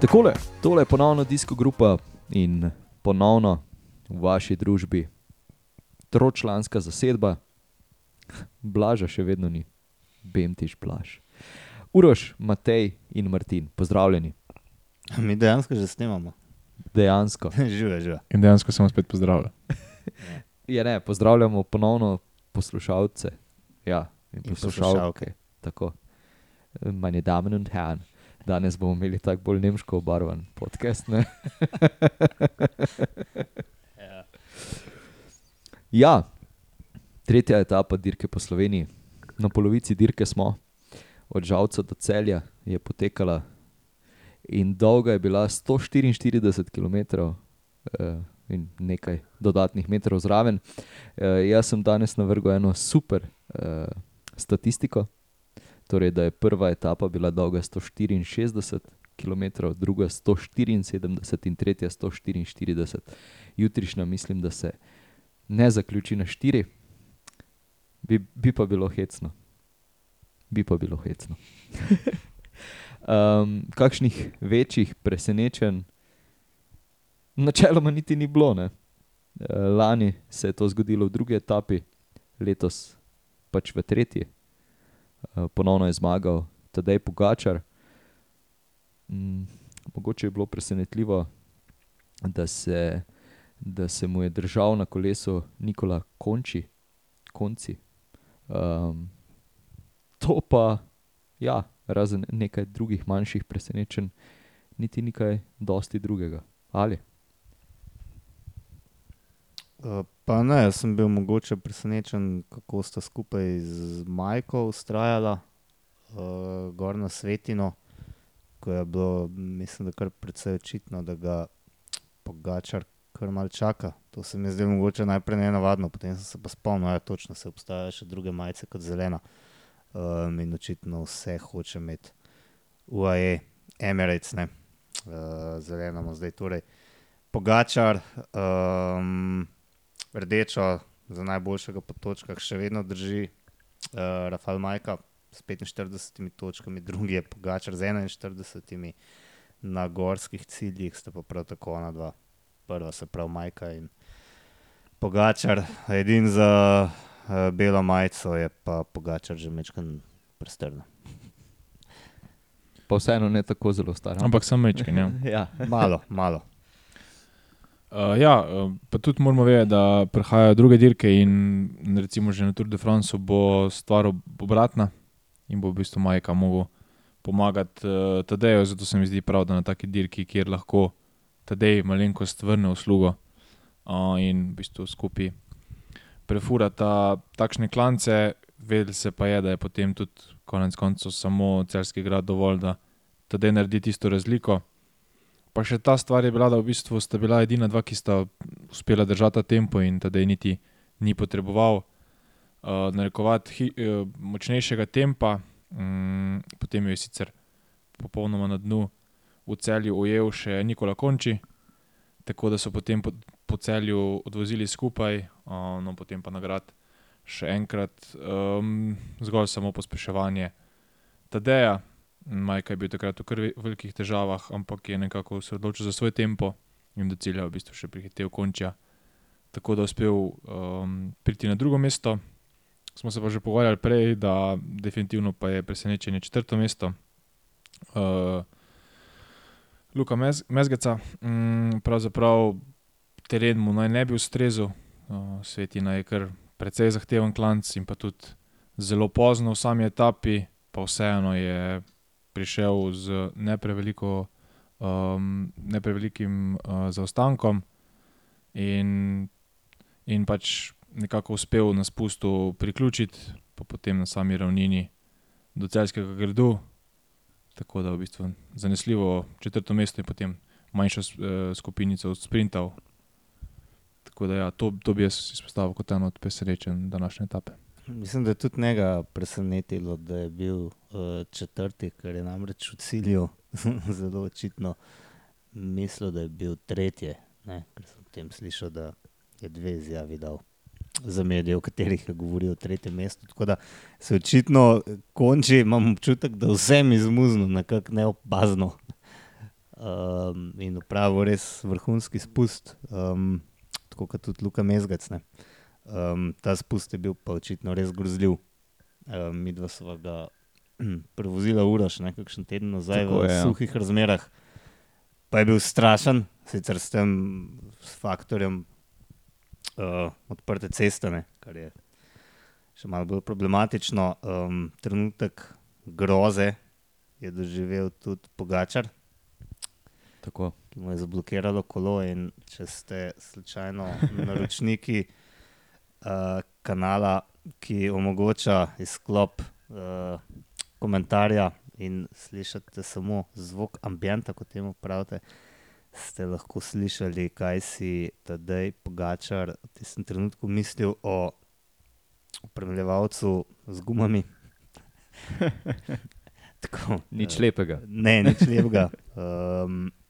Takole, tole je ponovno disko grupa in ponovno v vaši družbi tročlanska zasedba, blaža še vedno ni, bemtiš blaž. Uroš, Matej in Martin, pozdravljeni. Mi dejansko že snemamo. Dejansko. žive, žive. In dejansko sem vas spet pozdravil. Ja, ne, pozdravljamo ponovno poslušalce. Ja, in In poslušalke. poslušalke. Tako. Meine Damen und Herren, danes bomo imeli tako bolj nemško obarvan podcast. Ne? Ja. Ja, tretja etapa dirke po Sloveniji. Na polovici dirke smo, od Žalca do Celja je potekala in dolga je bila 144 km eh, in nekaj dodatnih metrov zraven. Eh, jaz sem danes navrgel eno super eh, statistiko, torej da je prva etapa bila dolga 164 km, druga 174 in tretja 144. Jutrišnja mislim, da se ne zaključi na štiri, bi, bi pa bilo hecno. Bi pa bilo hecno. um, kakšnih večjih presenečenj, načeloma niti ni bilo. Ne? Eh, Lani se je to zgodilo v drugi etapi, letos pač v tretji. Eh, Ponovno je zmagal Tadej Pogačar. Mm, mogoče je bilo presenetljivo, da se, da se mu je držal na kolesu Nikola Konči, konci. Um, to pa, ja, razen nekaj drugih manjših presenečenj, niti nekaj dosti drugega. Ali? Uh, Pa ne, jaz sem bil mogoče presenečen, kako sta skupaj z Majko ustrajala uh, gor na Svetino, ko je bilo, mislim, da kar precej očitno, da ga Pogačar kar mal čaka. To se mi je zdelo mogoče najprej nenavadno, potem sem se pa spomnil, da ja, točno se obstajajo še druge majice kot zelena. Um, in očitno vse hoče imeti UAE, Emirates, ne, uh, zeleno ima zdaj torej. Pogačar, um, rdečo za najboljšega po točkah, še vedno drži uh, Rafael Majka s 45 točkami, drugi je Pogačar z 41, na gorskih ciljih sta pa prav tako ona dva. Prva se pravi Majka in Pogačar, edin za uh, belo majico je pa Pogačar že mečkan prestrna. Pa vseeno ne tako zelo star. Ampak sem mečken. Ja. ja. Malo, malo. Uh, ja, uh, pa tudi moramo vedeti, da prihajajo druge dirke in recimo že na Tour de France bo stvar ob- obratna in bo v bistvu Majka mogel pomagati uh, Tadeju. Zato se mi zdi prav, da na taki dirki, kjer lahko Tadej malenkost vrne uslugo uh, in v bistvu skupaj prefurata takšne klance, vedel se pa je, da je potem tudi konec koncev samo celski grad dovolj, da Tadej naredi tisto razliko. Pa še ta stvar je bila, da v bistvu sta bila edina dva, ki sta uspela držati ta tempo in tedaj niti ni potreboval uh, narekovati hi, uh, močnejšega tempa. Um, potem jo je sicer popolnoma na dnu v celju ujel še Nikola Konči, tako da so potem po, po celju odvozili skupaj, uh, no potem pa nagrad še enkrat, um, zgolj samo pospeševanje Tadeja. Majka je bil takrat v velikih težavah, ampak je nekako se odločil za svoj tempo in do cilja v bistvu še prihitev končja. Tako da je uspel um, priti na drugo mesto. Smo se pa že pogovarjali prej, da definitivno pa je presenečenje četrto mesto. Uh, Luka Mez, Mezgeca, mm, pravzaprav teren mu naj ne bi ustrezal, uh, Svetina je kar precej zahteven klanc in pa tudi zelo pozno v sami etapi, pa vseeno je prišel z ne preveliko, um, ne prevelikim uh, zaostankom in, in pač nekako uspel na spustu priključiti, pa potem na sami ravnini do celskega gradu. Tako da v bistvu zanesljivo četrto mesto in potem manjša uh, skupinica od sprintov. Tako da ja, to, to bi jaz izpostavil kot eno od presenečenj današnje etape. Mislim, da je tudi njega presenetilo, da je bil uh, četrti, ker je namreč v cilju zelo očitno mislil, da je bil tretji. Ker sem potem slišal, da je dve izjavi dal za medije, v katerih je govoril o tretjem mestu. Tako da se očitno konči, imam občutek, da vsem izmuzno, nekako neopazno. um, in upravil res vrhunski spust, um, tako kot tudi Luka Mezgac. ne. Um, ta spust je bil pa očitno res grozljiv. Um, mi dva sva ga prevozila uraš, ne kakšen teden nazaj Tako v je, ja. suhih razmerah. Pa je bil strašen, sicer s tem s faktorjem uh, odprte ceste, ne, kar je še malo bolj problematično. Um, trenutek groze je doživel tudi Pogačar, Tako. ki mu je zablokiralo kolo. In če ste slučajno naročniki kanala, ki omogoča izklop uh, komentarja in slišite samo zvok ambienta, kot temu pravite. Ste lahko slišali, kaj si tedaj Pogačar v tistem trenutku mislil o upravljalcu z gumami. Tako, Nič eh, lepega. Ne, nič lepega.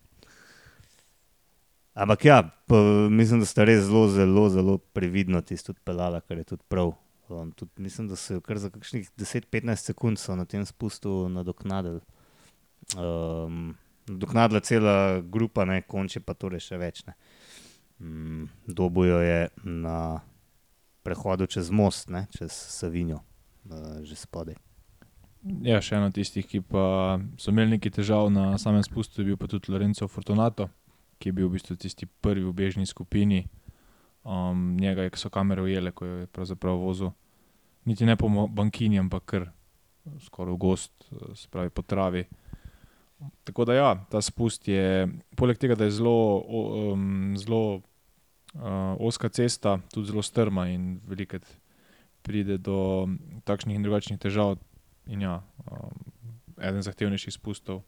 Ampak ja, mislim, da sta res zelo, zelo, zelo previdno tisto odpeljala, kar je tudi prav. Um, tudi, mislim, da so jo kar za kakšnih 10-15 sekund na tem spustu nadoknadili. Um, nadoknadila cela grupa, ne, konče pa torej še več. Ne. Um, dobujo je na prehodu čez most, ne, čez Savinjo, uh, že spodaj. Ja, še eno tistih, ki pa so imeli nekaj težav na samem spustu, je bil pa tudi Lorenzo Fortunato, ki je bil v bistvu tisti prvi v bežni skupini. Um, njega je- so kamere ujele, ko je pravzaprav vozil. Niti ne po bankini, ampak kar skoraj v gost, se pravi po travi. Tako da ja, ta spust je, poleg tega, da je zelo, um, zelo uh, oska cesta, tudi zelo strma in velikrat pride do takšnih in drugačnih težav. In ja, um, eden zahtevnejših spustov,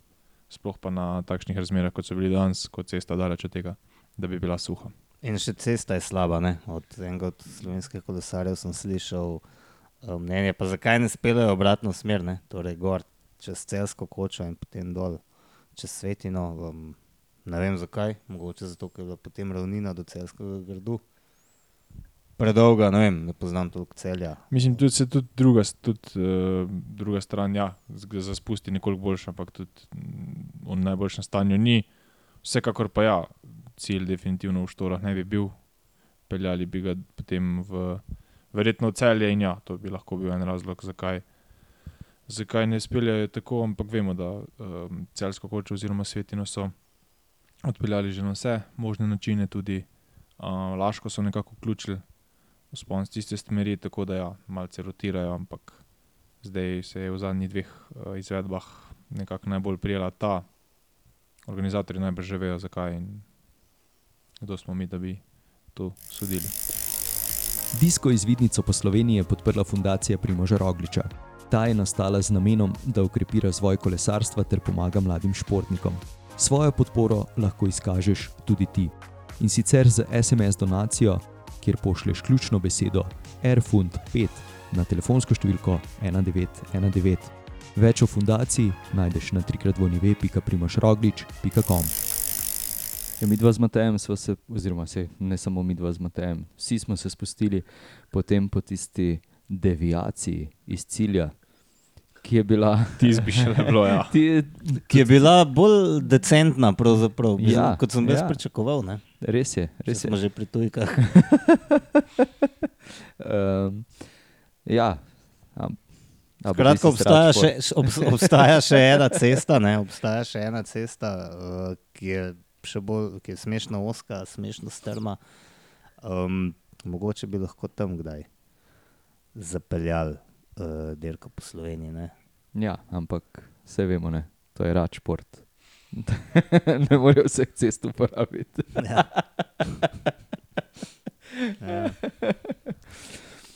sploh pa na takšnih razmerah, kot so bili danes, kot cesta daleč od tega, da bi bila suha. In še cesta je slaba. Ne? Od enega od slovenskih kolesarjev sem slišal uh, mnenje, pa zakaj ne speljejo obratno smer, ne? torej gor čez celsko kočo in potem dol čez Svetino. Um, ne vem zakaj, mogoče zato, ker je bila potem ravnina do celskega gradu. Predolga, ne vem, ne poznam toliko celja. Mislim, tudi se tudi druga, tudi, uh, druga stran, ja, za spusti nekoliko boljša, ampak tudi mm, v najboljšem stanju ni. Vsekakor pa ja, cilj definitivno v štorah ne bi bil, peljali bi ga potem v verjetno v celje in ja, to bi lahko bil en razlog, zakaj. Zakaj ne speljajo tako, ampak vemo, da um, celsko kočo oziroma svetino so odpeljali že na vse možne načine, tudi uh, Laško so nekako vključili v spon z tiste smeri, tako da ja, malce rotirajo, ampak zdaj se je v zadnjih dveh uh, izvedbah nekako najbolj prijela ta. Organizatorji najbrž že vejo, zakaj in kdo smo mi, da bi to sodili. Disko izvidnico po Sloveniji je podprla fundacija Primoža Rogliča. Ta je nastala z namenom, da ukrepi razvoj kolesarstva ter pomaga mladim športnikom. Svojo podporo lahko izkažeš tudi ti. In sicer z SMS donacijo, kjer pošlješ ključno besedo Airfund 5 na telefonsko številko 1919. Več o fundaciji najdeš na trikratvoljnive.primožroglič.com. Ja, mi dva z Matejem smo se, oziroma se, ne samo mi dva z Matejem, vsi smo se spustili potem po tisti deviaciji iz cilja, ki je bila. Ti bi še bilo, ja. Ti, Ki je bila bolj decentna, Ja, kot sem jaz ja. pričakoval. Ne? Res je, Če res je. smo že pri tujkah. Um, ja, am, a bo Skratka, res obstaja še, obs- obstaja še ena cesta, ne? obstaja še ena cesta, uh, ki je še bolj, ki je smešno oska, smešno strma. Um, mogoče bi lahko tam kdaj zapeljali uh, dirko po Sloveniji. Ne? Ja, ampak vse vemo, ne. to je rad šport. ne morejo vseh cest uporabiti. Ja. ja.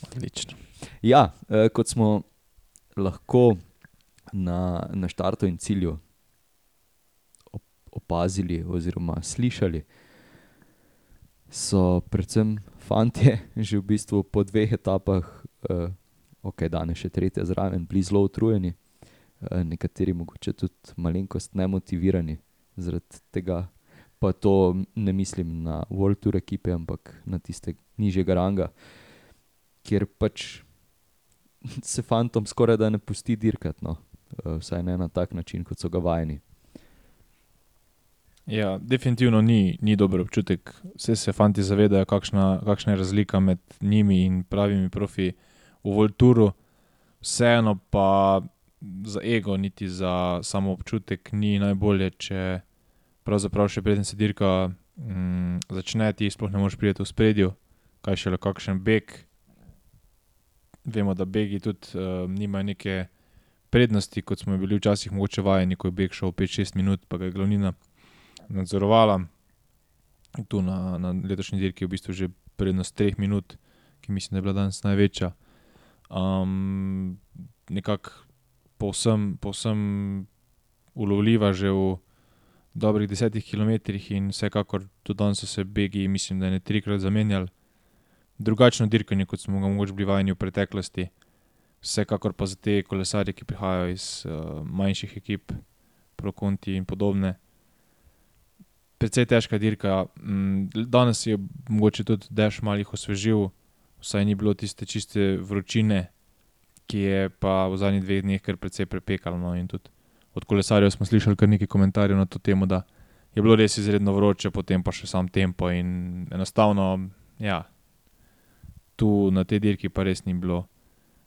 Odlično. Ja, eh, kot smo lahko na, na štartu in cilju op- opazili, oziroma slišali, so predvsem fantje že v bistvu po dveh etapah, eh, ok, danes še tretja zraven, bili zelo utrujeni, nekateri mogoče tudi malenkost nemotivirani zaradi tega. Pa to ne mislim na World Tour ekipe, ampak na tiste nižjega ranga, kjer pač se fantom skoraj da ne pusti dirkati, no. Eh, vsaj ne na tak način, kot so ga vajeni. Ja, definitivno ni, ni dober občutek. Vse se fanti zavedajo, kakšna, kakšna je razlika med njimi in pravimi profi v Volturu. Vseeno pa za ego, niti za samo občutek ni najbolje, če pravzaprav še preden se dirka mm, začne, ti sploh ne moreš priti v ospredju, kaj šele kakšen beg. Vemo, da begi tudi uh, nimajo neke prednosti, kot smo bili včasih mogoče vajeni, ko je beg šel pet, šest minut, pa ga je glavnina nadzorovala. Tu na, na letošnji dirki je v bistvu že prednost treh minut, ki mislim, da je bila danes največja. Um, nekako povsem, povsem ulovljiva že v dobrih desetih kilometrih in vsekakor tudi danes so se begi, mislim, da ne trikrat zamenjali. Drugačno dirkanje, kot smo ga mogoče bili vajeni v preteklosti. Vsekakor pa za te kolesarje, ki prihajajo iz uh, manjših ekip, Pro Conti in podobne, precej težka dirka. Mm, danes je mogoče tudi dež malo jih osvežil, vsaj ni bilo tiste čiste vročine, ki je pa v zadnjih dveh dneh kar precej prepekalo. No, in tudi od kolesarjev smo slišali kar nekaj komentarjev na to temo, da je bilo res izredno vroče, potem pa še sam tempo in enostavno, ja, tu na tej dirki pa res ni bilo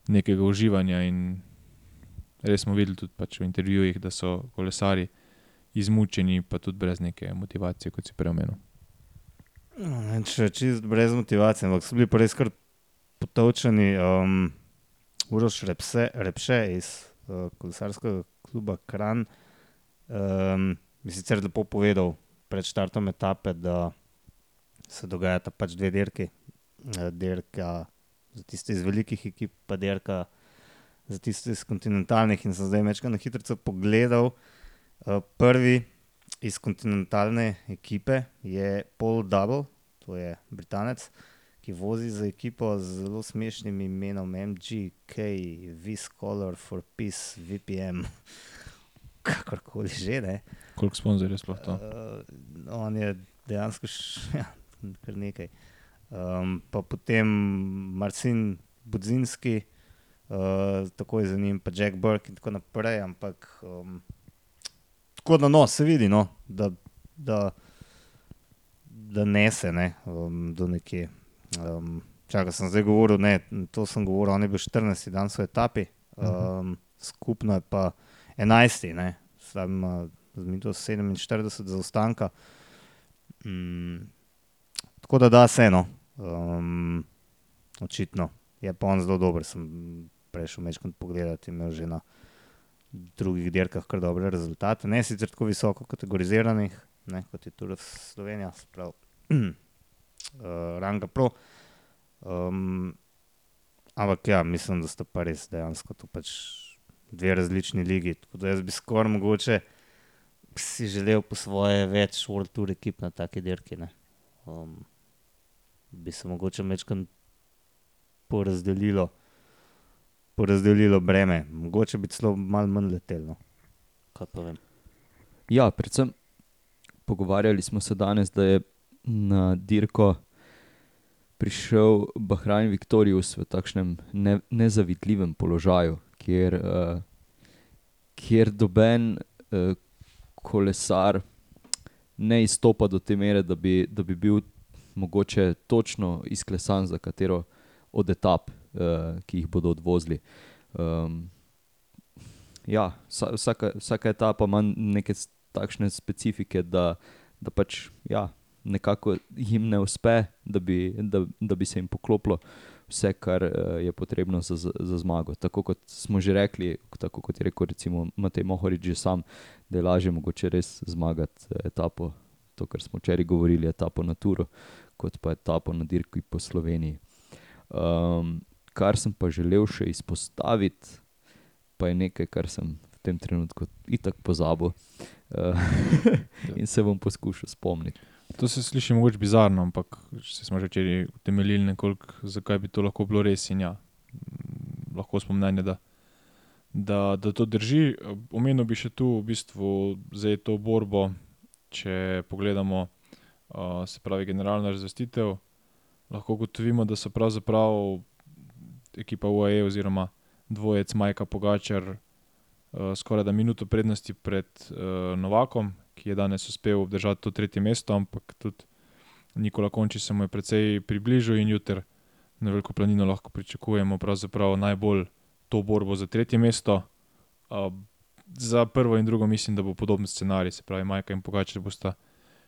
nekega uživanja. In res smo videli tudi pač v intervjujih, da so kolesari izmučeni, pa tudi brez neke motivacije, kot si prej omenil. Ne, če čist brez motivacije, ampak so bili pa res kar potovčeni. Um, Uroš Repse, Repše iz uh, kolesarskega kluba Kran um, je sicer lepo povedal pred štartom etape, da se dogajata pač dve dirki. Uh, dirka za tiste iz velikih ekip, pa dirka za tiste iz kontinentalnih. In sem zdaj večkrat na hitro pogledal. Uh, prvi iz kontinentalne ekipe je Paul Double, to je Britanec, ki vozi za ekipo z zelo smešnim imenom MGK, Viscolor for Peace, VPM. Kakorkoli že. Ne. Koliko sponzorjev je sploh to? Uh, on je dejansko še ja, kar nekaj. Um, pa potem Marcin Budzinski, uh, tako je za njim, pa Jack Burke in tako naprej. Ampak um, tako da no, se vidi, no, da, da, da nese ne, um, do nekje. Um, Čakaj, sem zdaj govoril, ne, to sem govoril, on je bil 14 dan v etapi, um, skupno je pa 11, ne, sam zmito 47 zaostanka. Um, tako da da se eno, um, očitno je pa on zelo dober, sem prejšel mečkrat pogledati, imel že na drugih dirkah kar dobre rezultate. Ne sicer tako visoko kategoriziranih, ne, kot je tudi Slovenija, sprav, uh, Ranga Pro. Um, ampak ja, mislim, da sta pa res dejansko to pač dve različni ligi. Tako da jaz bi skoraj mogoče si želel po svoje več World Tour ekip na take dirki. Um, bi se mogoče večkrat porazdelilo, porazdelilo breme, mogoče bi celo malo manj letelno. Ja, predvsem pogovarjali smo se danes, da je na dirko prišel Bahrajn Viktorijus v takšnem ne, nezavidljivem položaju, kjer, uh, kjer doben uh, kolesar ne izstopa do te mere, da bi, da bi bil mogoče točno izklesan za katero od etap, uh, ki jih bodo odvozili. Um, ja, vsaka, vsaka etapa ima neke takšne specifike, da, da pač ja, nekako jim ne uspe, da bi, da, da bi se jim poklopilo vse, kar uh, je potrebno za, za zmago. Tako kot smo že rekli, tako kot je rekel recimo Matej Mohorič že sam, da je lažje mogoče res zmagati etapo, to, kar smo včeraj govorili, etapo na Turu, kot pa etapo na dirki po Sloveniji. Um, kar sem pa želel še izpostaviti, pa je nekaj, kar sem v tem trenutku itak pozabil uh, in se bom poskušal spomniti. To se sliši mogoče bizarno, ampak se smo že včeraj utemeljili nekoliko, zakaj bi to lahko bilo res. Ja, lahko smo mnenja, da, da, da to drži. Omenil bi še tu v bistvu za to borbo, če pogledamo, uh, se pravi, generalna razvestitev. Lahko ugotovimo, da so pravzaprav ekipa UAE oziroma dvojec Majka Pogačar uh, skoraj da minuto prednosti pred uh, Novakom, ki je danes uspel obdržati to tretje mesto, ampak tudi Nikola Konči se mu je precej približal in jutri na Veliko planino lahko pričakujemo najbolj to borbo za tretje mesto. Za prvo in drugo mislim, da bo podoben scenarij, se pravi, Majka in Pogačar bosta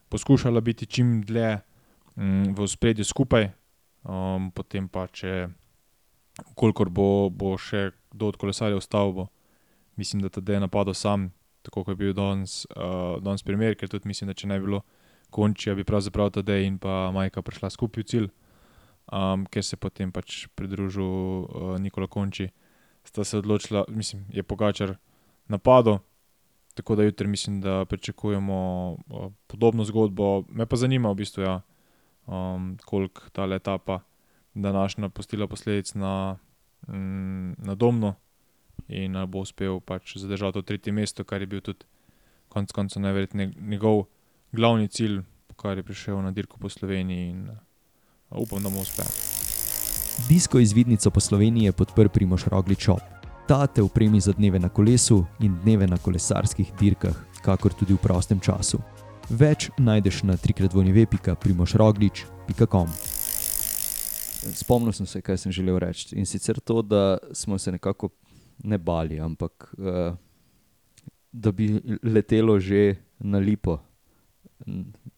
poskušala biti čim dlje um, v spredju skupaj, um, potem pa če, kolikor bo, bo še kdo od kolesarjev ostal, bo mislim, da tada je napadal sam, tako kot je bil danes, uh, danes primer, ker tudi mislim, da če ne bi bilo končija, bi pravzaprav tada in pa Majka prišla skupaj v cilj. Um, ker se je potem pač pridružil uh, Nikola Konči, sta se odločila, mislim, je Pogačar napadel. Tako da jutri mislim, da pričakujemo uh, podobno zgodbo. Me pa zanima, v bistvu, ja, um, koliko ta etapa današnja postila posledic na, mm, na Domno in ali bo uspel pač zadržati to tretje mesto, kar je bil tudi konec koncev najverjetneje njegov glavni cilj, po kar je prišel na dirko po Sloveniji in uh, upam, da mu uspe. Disko izvidnico po Sloveniji je podprl Primoš Roglič Shop. Ta te upremi za dneve na kolesu in dneve na kolesarskih dirkah, kakor tudi v prostem času. Več najdeš na trikratvojneve.primošroglič.com. Spomnil sem se, kaj sem želel reči. In sicer to, da smo se nekako ne bali, ampak uh, da bi letelo že na lipo,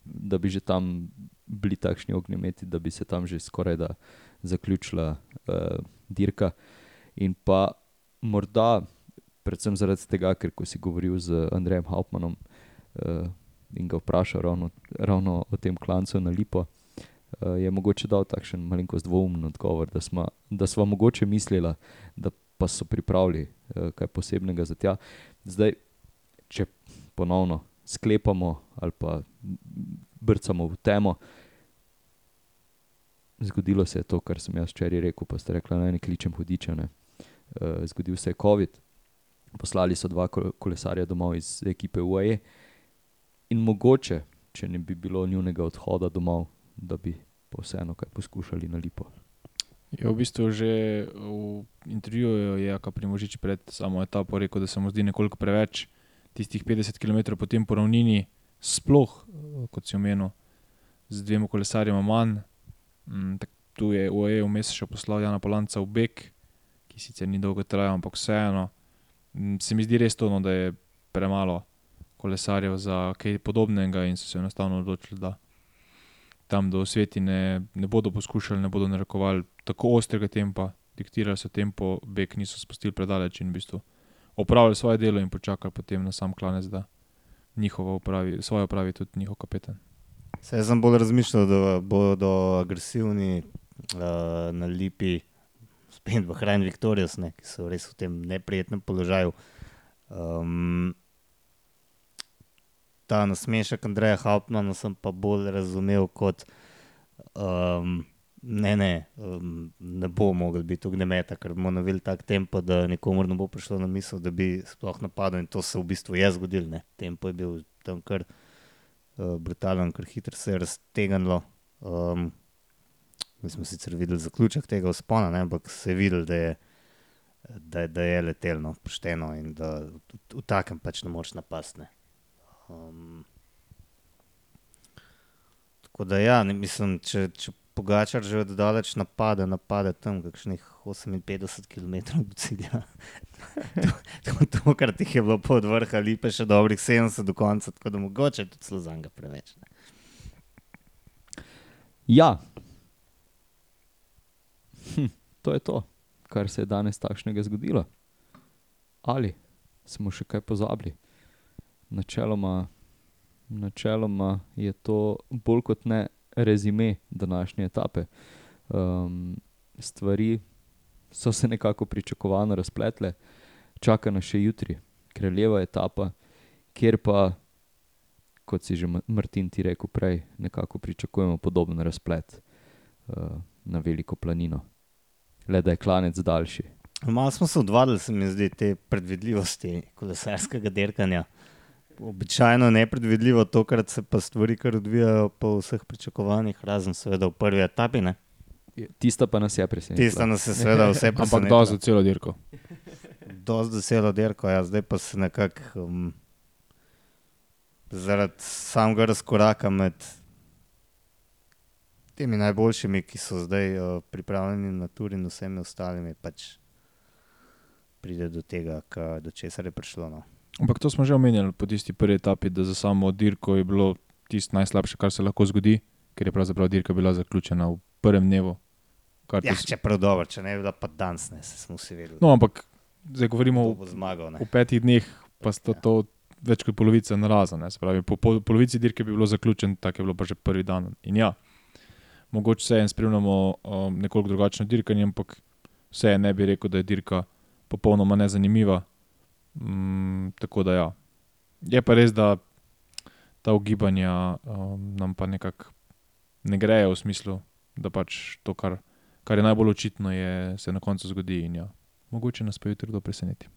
da bi že tam bili takšni ognjemeti, da bi se tam že skoraj da zaključila uh, dirka. In pa morda, predvsem zaradi tega, ker ko si govoril z Andrejem Hauptmannom uh, in ga vprašal ravno, ravno o tem klancu na Lipo, je mogoče dal takšen malenkost dvoumen odgovor, da smo mogoče mislili, da pa so pripravili uh, kaj posebnega za tja. Zdaj, če ponovno sklepamo ali pa brcamo v temo, zgodilo se je to, kar sem jaz včeraj rekel, pa ste rekli, da ne kličem hudičane. Uh, zgodil se je COVID, poslali so dva kolesarja domov iz ekipe UAE, in mogoče, če ne bi bilo njunega odhoda domov, da bi pa vseeno kaj poskušali na lipo. Je v bistvu že v intervjuju je Jaka Primožič pred samo etapo rekel, da se mu zdi nekoliko preveč tistih 50 km po tem poravnini, sploh kot si omenil, z dvema kolesarjema manj. Mm, tu je UAE vmes še poslal Jana Polanca v Bek, ki sicer ni dolgo trajal, ampak vseeno. Mm, se mi zdi res to, no, da je premalo kolesarjev za kaj podobnega in so se enostavno odločili, da tam do svetine ne bodo poskušali, ne bodo narekovali tako ostrega tempa, diktirali so tempo, Bek niso spustili predaleč in v bistvu opravili svoje delo in počakali potem na sam klanec, da njihovo opravi, svoje opravi tudi njihov kapetan. Se jaz sem bolj razmišljal, da bodo agresivni uh, na lipi, spet v Hrajnu Viktorijas, ki so res v tem neprijetnem položaju. Um, ta nasmešek Andreja Hauptmana sem pa bolj razumel kot, um, ne, ne, um, ne bo mogel biti ognjemeta, ker bomo navili tak tempo, da nikomu ne bo prišlo na misel, da bi sploh napadel in to se v bistvu je zgodilo. Tempo je bil tam kar uh, brutalen, kar hitro se je raztegnilo. Um, mi smo sicer videli zaključek tega uspona, ne, ampak se je videl, da je, da, da je letelno, pošteno in da v, v takem pač ne moreš napasti. Um, tako da, ja, ne, mislim, če, če Pogačar že od daleč napade, napade tam kakšnih 58 km do cilja. to, to, kar ti je bilo pod vrha, lipe še dobrih 70 do konca, tako da mogoče tudi slozanga preveč. Ne. Ja, hm, to je to, kar se je danes takšnega zgodilo. Ali smo še kaj pozabili? Načeloma, načeloma je to bolj kot ne rezime današnje etape. Um, stvari so se nekako pričakovano razpletle, čaka nas še jutri, kraljeva etapa, kjer pa, kot si že Martin ti rekel prej, nekako pričakujemo podoben razplet uh, na veliko planino, le da je klanec daljši. Malo smo se odvadili, se mi zdi, te predvidljivosti kolesarskega dirkanja običajno nepredvidljivo, tokrat se pa stvari kar odvijajo po vseh pričakovanjih, razen seveda v prvi etapi. Ne? Tista pa nas je presenetila. Tista nas je seveda vse presenetila. Ampak do za celo dirko. Do za celo dirko, ja, zdaj pa se nekako. Um, zaradi samega razkoraka med temi najboljšimi, ki so zdaj uh, pripravljeni na tur in vsemi ostalimi, pač pride do tega, ka, do česar je prišlo. No. Ampak to smo že omenjali po tisti prvi etapi, da za samo dirko je bilo tisto najslabše, kar se lahko zgodi, ker je pravzaprav dirka bila zaključena v prvem dnevu. Ja, če prav dobro, če ne bi bila pa danes, ne, smo vsi vedeli. No, ampak zdaj govorimo o zmagal. V petih dneh, pa sta Ja. to več kot polovica narazen. Pravi, po, po polovici dirke bi bilo zaključen, tako je bilo pa že prvi dan. In ja, mogoče se en spremljamo um, nekoliko drugačno dirkanje, ampak vse ne bi rekel, da je dirka popolnoma nezanimiva. Mm, tako da ja. Je pa res, da ta ugibanja um, nam pa nekako ne grejo v smislu, da pač to, kar, kar je najbolj očitno, je, se na koncu zgodi. In ja, mogoče nas pa jutri kdo preseneti.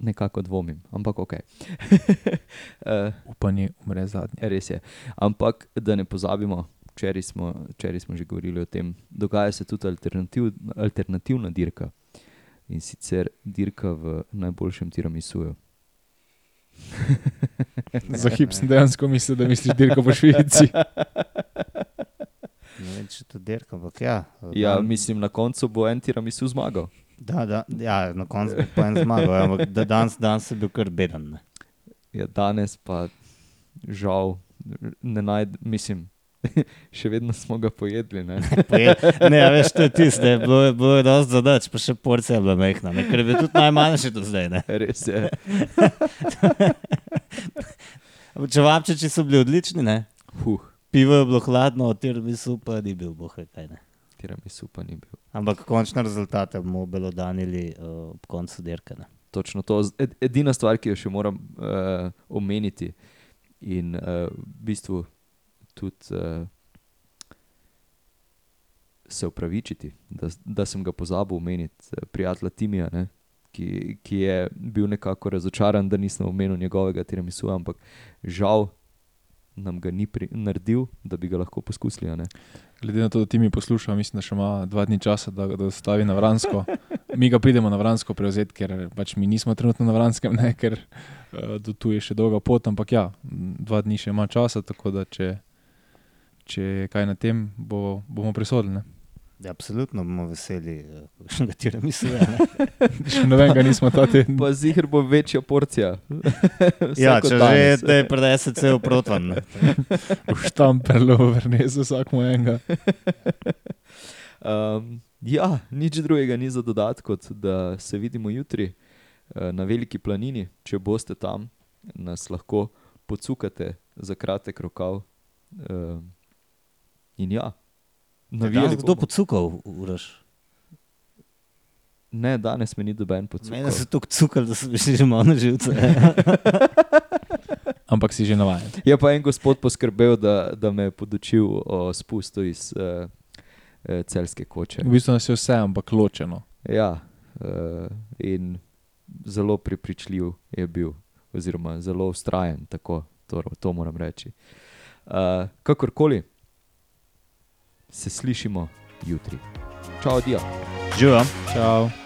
Nekako dvomim, ampak ok. uh, Upanje umre zadnje. res je. Ampak da ne pozabimo, včeraj smo, včeraj smo že govorili o tem, dogaja se tudi alternativ, alternativna dirka in sicer dirka v najboljšem tiramisuju. Za hip sem dejansko mislil, da misliš dirko po Švici. Ne vem, če to dirka, ampak ja. Ja, mislim, na koncu bo en tiramisu zmagal. Da, da, ja, na koncu bo en zmagal, ja, ampak da danes, danes je bil kar beden. Ne. Ja, danes pa žal ne najdem, mislim, še vedno smo ga pojedli. Ne? Ne, a veš, to je tisto, ne, bilo je, bilo je dosti zadač, pa še porcija je bila mehna, ne, ker je bil tudi najmanjši do zdaj. Ne. Res je. Čevapčiči so bili odlični, ne. Huh, pivo je bilo hladno, tiramisu pa ni bil, boh ve kaj ne. tiramisu pa ni bil. Ampak končne rezultate bomo belodanili uh, ob koncu dirke. Ne. Točno to. Edina stvar, ki jo še moram uh, omeniti in uh, v bistvu tudi uh, se upravičiti, da, da sem ga pozabil omeniti, uh, prijatelja Timija, ne, ki, ki je bil nekako razočaran, da nisem omenil njegovega tiramisu, ampak žal nam ga ni pri, naredil, da bi ga lahko poskusili. Glede na to, da ti mi poslušaš, mislim, da še ima dva dni časa, da ga stavi na Vransko. Mi ga pridemo na Vransko prevzeti, ker pač mi nismo trenutno na Vranskem, ne, ker uh, do tu je še dolga pot, ampak ja, dva dni še ima časa, tako da če, če je kaj na tem, bo, bomo ne. Ja, absolutno bomo veseli, uh, kakšnega tiramisu je. Ne. Še nobenega nismo ta teden. Pa zihar bo večja porcija. Ja, če že danes. te prenese cel protvan. ne. V štamperlu, vrnesu vsakmu enega. Um, ja, nič drugega ni za dodati, kot da se vidimo jutri uh, na Veliki planini. Če boste tam, nas lahko pocukate za kratek rokav. Uh, in ja, navijali kdo pocukal, uraš? Ne, danes me ni doben Mene pocukal. so tako cukali, da mi šli že malo na živce. Ampak si že navaden. Je pa en gospod poskrbel, da, da me je podučil o spustu iz uh, uh, celske koče. V bistvu nas je vse, ampak ločeno. Ja, uh, in zelo prepričljiv je bil, oziroma zelo ustrajen, tako to, to moram reči. Uh, kakorkoli, se slišimo jutri. Čau, Dio. Živijo. Čau.